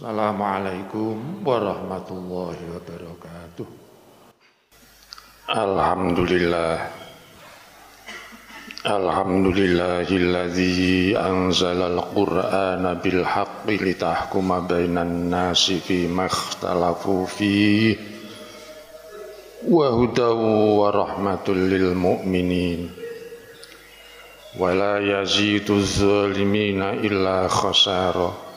Assalamualaikum warahmatullahi wabarakatuh. Alhamdulillah. Alhamdulillahilladzi anzalal qur'ana bil haqqi litahkuma bainan nasi fi makhtalafu fi wa hudaw wa rahmatul lil mu'minin wa la yazidu zalimina illa khasara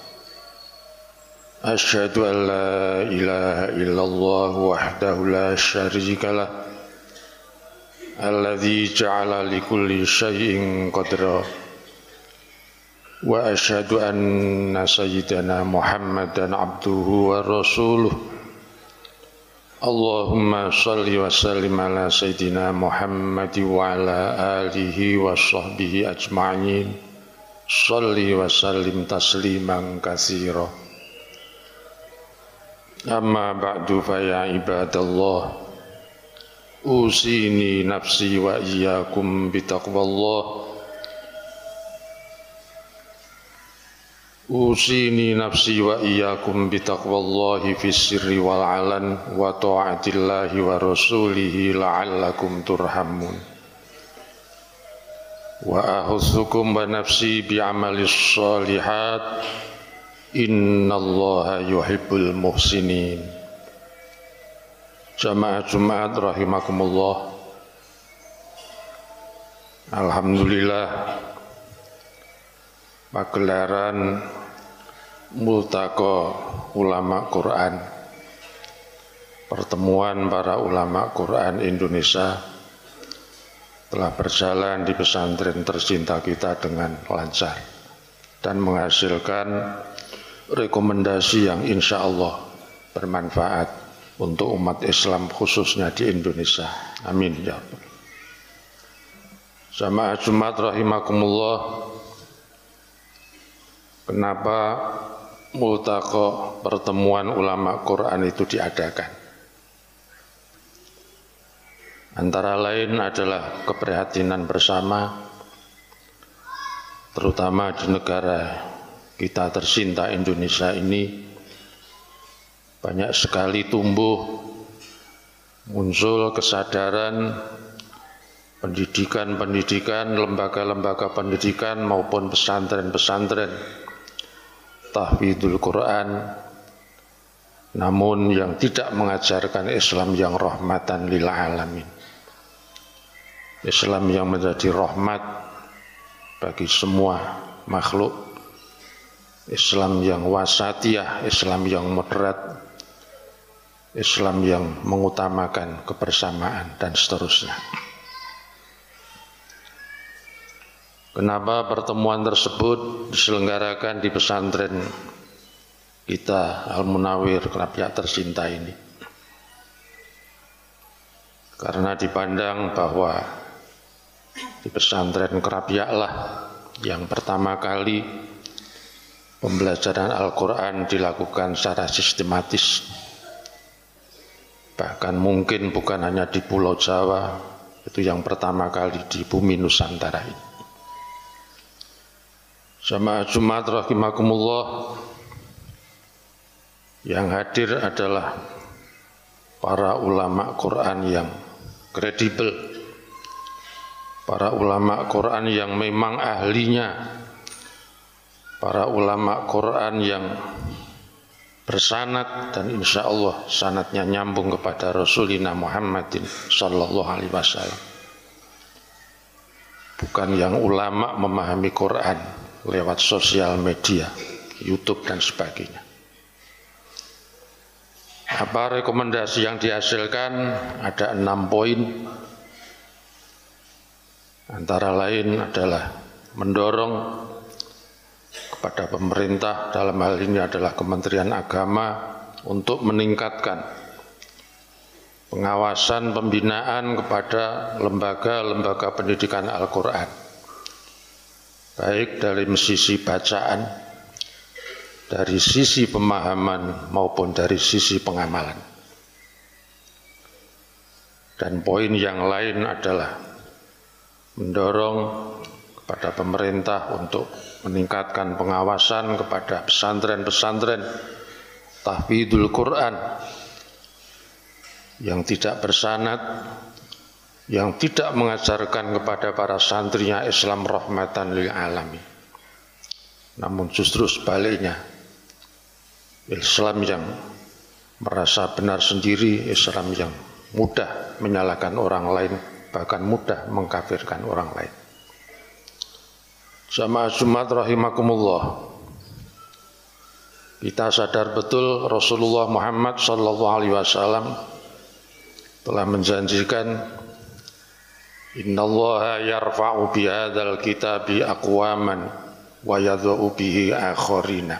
أشهد أن لا إله إلا الله وحده لا شريك له الذي جعل لكل شيء قدرا وأشهد أن سيدنا محمدا عبده ورسوله. اللهم صل وسلم على سيدنا محمد وعلى آله وصحبه أجمعين. صل وسلم تسليما كثيرا. أما بعد فيا عباد الله أوصيني نفسي وإياكم بتقوى الله أوصيني نفسي وإياكم بتقوى الله في السر والعلن وطاعة الله ورسوله لعلكم ترحمون وأحثكم ونفسي بعمل الصالحات Innallaha yuhibbul muhsinin. Jamaah Jumat rahimakumullah. Alhamdulillah pagelaran multaqo ulama Quran pertemuan para ulama Quran Indonesia telah berjalan di pesantren tercinta kita dengan lancar dan menghasilkan rekomendasi yang insya Allah bermanfaat untuk umat Islam khususnya di Indonesia. Amin ya. Jamaah Jumat rahimakumullah. Kenapa multaqo pertemuan ulama Quran itu diadakan? Antara lain adalah keprihatinan bersama terutama di negara kita tercinta Indonesia ini banyak sekali tumbuh muncul kesadaran pendidikan-pendidikan, lembaga-lembaga pendidikan maupun pesantren-pesantren. Tahfidul Quran. Namun yang tidak mengajarkan Islam yang rahmatan lil alamin. Islam yang menjadi rahmat bagi semua makhluk Islam yang wasatiyah, Islam yang moderat, Islam yang mengutamakan kebersamaan dan seterusnya. Kenapa pertemuan tersebut diselenggarakan di pesantren kita Al-Munawir Kerapiak tercinta ini? Karena dipandang bahwa di pesantren Kerapiaklah yang pertama kali pembelajaran Al-Quran dilakukan secara sistematis. Bahkan mungkin bukan hanya di Pulau Jawa itu yang pertama kali di bumi Nusantara ini. Jamaah Jumat rahimakumullah yang hadir adalah para ulama Quran yang kredibel para ulama Quran yang memang ahlinya para ulama Quran yang bersanat dan insya Allah sanatnya nyambung kepada Rasulina Muhammadin Sallallahu Alaihi Wasallam. Bukan yang ulama memahami Quran lewat sosial media, YouTube dan sebagainya. Apa rekomendasi yang dihasilkan? Ada enam poin. Antara lain adalah mendorong kepada pemerintah dalam hal ini adalah Kementerian Agama untuk meningkatkan pengawasan pembinaan kepada lembaga-lembaga pendidikan Al-Quran. Baik dari sisi bacaan dari sisi pemahaman maupun dari sisi pengamalan. Dan poin yang lain adalah mendorong kepada pemerintah untuk meningkatkan pengawasan kepada pesantren-pesantren tahfidul Quran yang tidak bersanad yang tidak mengajarkan kepada para santrinya Islam rahmatan lil alamin. Namun justru sebaliknya, Islam yang merasa benar sendiri, Islam yang mudah menyalahkan orang lain, bahkan mudah mengkafirkan orang lain. Sama Jumat rahimakumullah. Kita sadar betul Rasulullah Muhammad sallallahu alaihi wasallam telah menjanjikan Innallaha yarfa'u bihadzal kitabi aqwaman wa yadha'u bihi akharina.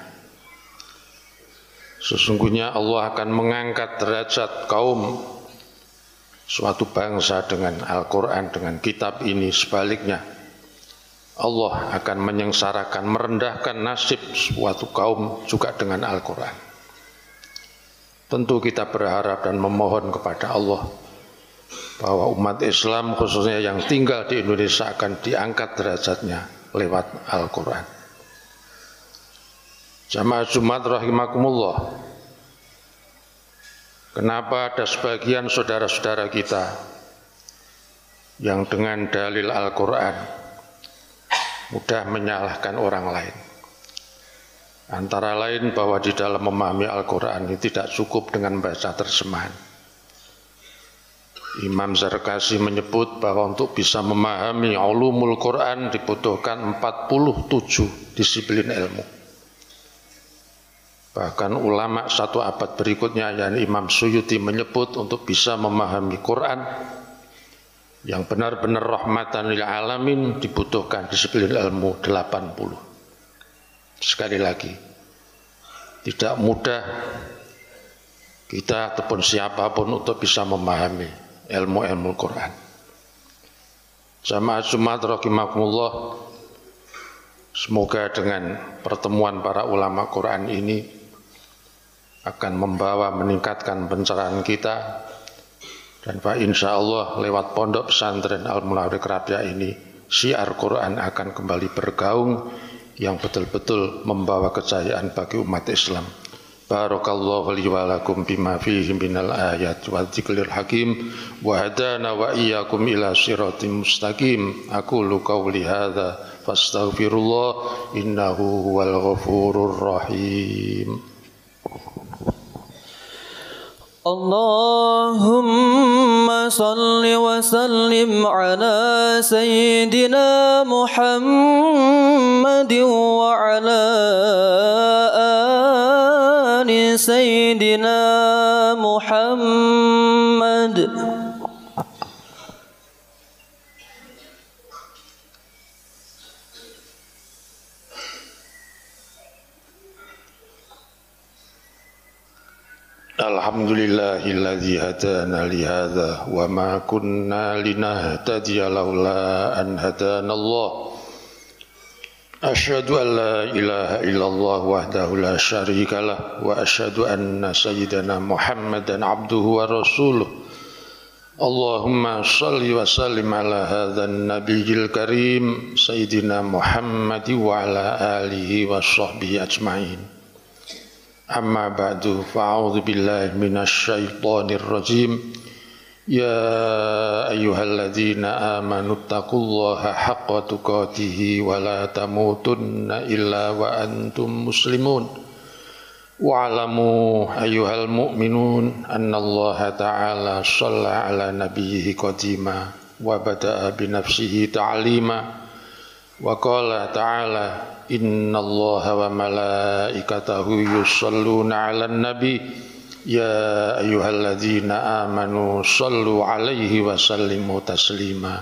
Sesungguhnya Allah akan mengangkat derajat kaum suatu bangsa dengan Al-Quran, dengan kitab ini sebaliknya. Allah akan menyengsarakan, merendahkan nasib suatu kaum juga dengan Al-Quran. Tentu kita berharap dan memohon kepada Allah bahwa umat Islam khususnya yang tinggal di Indonesia akan diangkat derajatnya lewat Al-Quran. Jamaah Jumat rahimakumullah. Kenapa ada sebagian saudara-saudara kita yang dengan dalil Al-Quran mudah menyalahkan orang lain. Antara lain bahwa di dalam memahami Al-Quran ini tidak cukup dengan baca terjemahan Imam Zarkasi menyebut bahwa untuk bisa memahami ulumul Quran dibutuhkan 47 disiplin ilmu. Bahkan ulama satu abad berikutnya yang Imam Suyuti menyebut untuk bisa memahami Quran yang benar-benar rahmatan lil alamin dibutuhkan disiplin ilmu 80. Sekali lagi, tidak mudah kita ataupun siapa pun untuk bisa memahami ilmu-ilmu Quran. Jamaah Jumat rahimakumullah Semoga dengan pertemuan para ulama Quran ini akan membawa meningkatkan pencerahan kita dan Pak insya Allah lewat pondok pesantren Al Munawir Kerabia ini siar Quran akan kembali bergaung yang betul-betul membawa kejayaan bagi umat Islam. Barakallahu li wa lakum bima fihi minal ayat wa dzikril hakim wa hadana wa iyyakum ila siratim mustaqim. Aku lu qawli hadza fastaghfirullah innahu huwal ghafurur rahim. اللهم صل وسلم على سيدنا محمد وعلى سيدنا محمد. الحمد لله الذي هدانا لهذا وما كنا لنهتدي لولا أن هدانا الله. أشهد أن لا إله إلا الله وحده لا شريك له وأشهد أن سيدنا محمدا عبده ورسوله. اللهم صل وسلم على هذا النبي الكريم سيدنا محمد وعلى آله وصحبه أجمعين. أما بعد فأعوذ بالله من الشيطان الرجيم. يا أيها الذين آمنوا اتقوا الله حق تقاته ولا تموتن إلا وأنتم مسلمون. واعلموا أيها المؤمنون أن الله تعالى صلى على نبيه قديما وبدأ بنفسه تعليما. وقال تعالى إن الله وملائكته يصلون على النبي. يا أيها الذين آمنوا صلوا عليه وسلموا تسليما.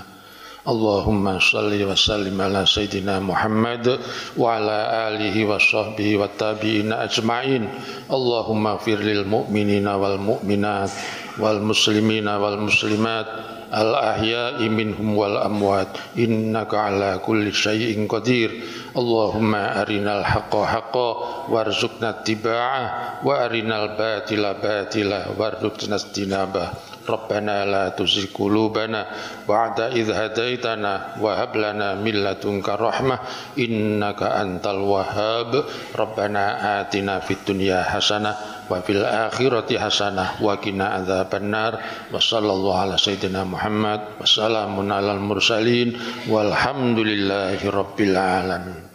اللهم صل وسلم على سيدنا محمد وعلى آله وصحبه والتابعين أجمعين. اللهم اغفر للمؤمنين والمؤمنات wal muslimina wal muslimat al ahya'i minhum wal amwat. Innaka ala kulli syai'in qadir. Allahumma arinal haqqa haqqa warzuqna tiba'ah wa arinal batila batila warzuqna istinabah ربنا لا تزغ قلوبنا بعد إذ هديتنا وهب لنا من لدنك رحمة إنك أنت الوهاب ربنا آتنا في الدنيا حسنة وفي الآخرة حسنة وقنا عذاب النار وصلى الله على سيدنا محمد وسلام على المرسلين والحمد لله رب العالمين